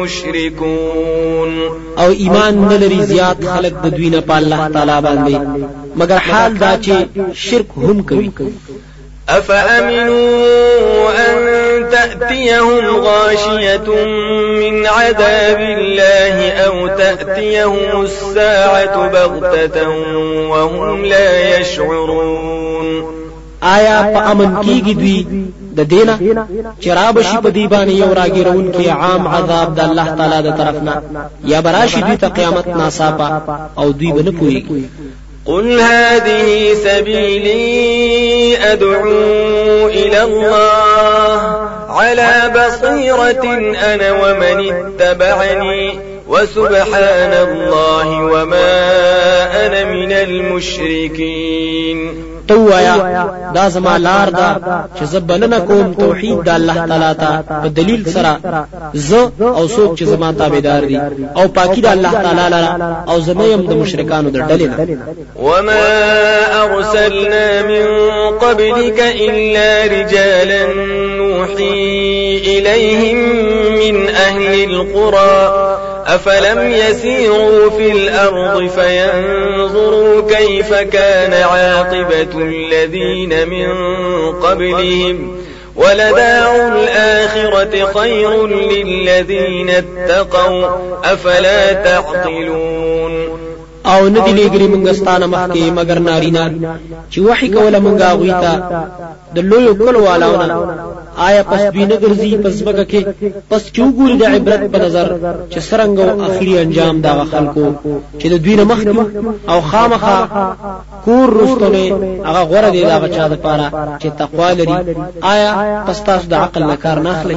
[SPEAKER 1] مشركون
[SPEAKER 2] او ایمان نلری زياد خلق د دوی نه الله تعالی باندې مگر حال دا چې شرک هم کوي
[SPEAKER 1] أفأمنوا أن تأتيهم غاشية من عذاب الله أو تأتيهم الساعة بغتة وهم لا يشعرون
[SPEAKER 2] آیا په امن کېږي دوی د دینا چراب شي په شب دیبانی اور ان کې عام عذاب د آزاد اللہ تعالیٰ ترفنا یا براشي ته قیامت او دوی پوي
[SPEAKER 1] قل هذه سبيلي الله على ومن اتبعني وسبحان الله وما اور من المشركين
[SPEAKER 2] تو آیا دا زما لار دا چې زبلنه کوم توحید د الله تعالی ته په دلیل سره ز او څوک چې زما تابعدار دي او پاکی د الله تعالی لاره او زمیم د مشرکانو د ډلې نه
[SPEAKER 1] وما ارسلنا من قبلك الا رجالا نوحي اليهم من اهل القرى أفلم يسيروا في الأرض فينظروا كيف كان عاقبة الذين من قبلهم ولداع الآخرة خير للذين اتقوا أفلا تعقلون
[SPEAKER 2] او نه دی لګري مونږ ستانه مخکې مگر نارینا چې وحي کوله مونږه غوي تا د لوی کول والاونه آیا پس دوی نه ګرځي پس بګه کې پس کیو ګوري د عبرت په نظر چې سرنګ او اخري انجام دا خلکو چې د دوی نه مخکې او خامخا کور رستونه هغه غوړه دی دا بچا د پاره چې تقوا لري آیا پس تاسو د عقل نه کار نه اخلي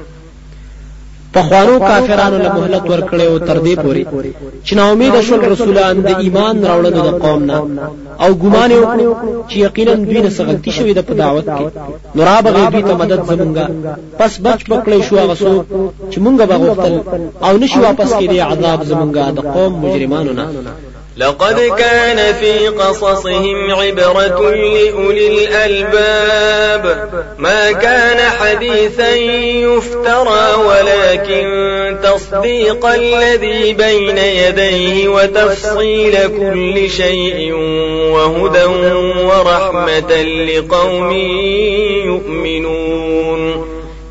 [SPEAKER 2] پخوانو کافرانو له مهلت ورکړې او تر دې پوري چې نا امید شول رسولان د ایمان راوړلو د قوم نه او ګمان وکړو چې یقینا دوی نه سغلطی شوې د په دعوت کې نو را بغې دوی ته مدد زمونږه پس بچ پکړې شو هغه څوک چې مونږه به غوښتل او نشي واپس کېدې عذاب زمونږه د قوم مجرمانو نه
[SPEAKER 1] لقد كان في قصصهم عبرة لأولي الألباب ما كان حديثا يفترى ولكن تصديق الذي بين يديه وتفصيل كل شيء وهدى ورحمة لقوم يؤمنون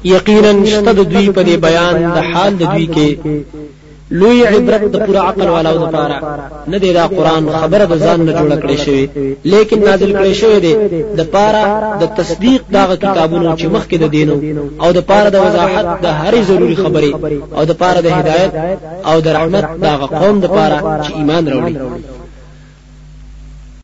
[SPEAKER 2] يقينا اشتد دوي په بیان د لوی عبرت د پورا عقل والو لپاره نه دی دا قران خبره د ځان نه جوړ کړی شوی لیکن نازل کړی شوی دی د پاره د تصدیق دا کتابونو چې مخکې د دینو او د پاره د وضاحت د هرې ضروری خبرې او د پاره د هدایت او د رحمت دا قوم د پاره چې ایمان راوړي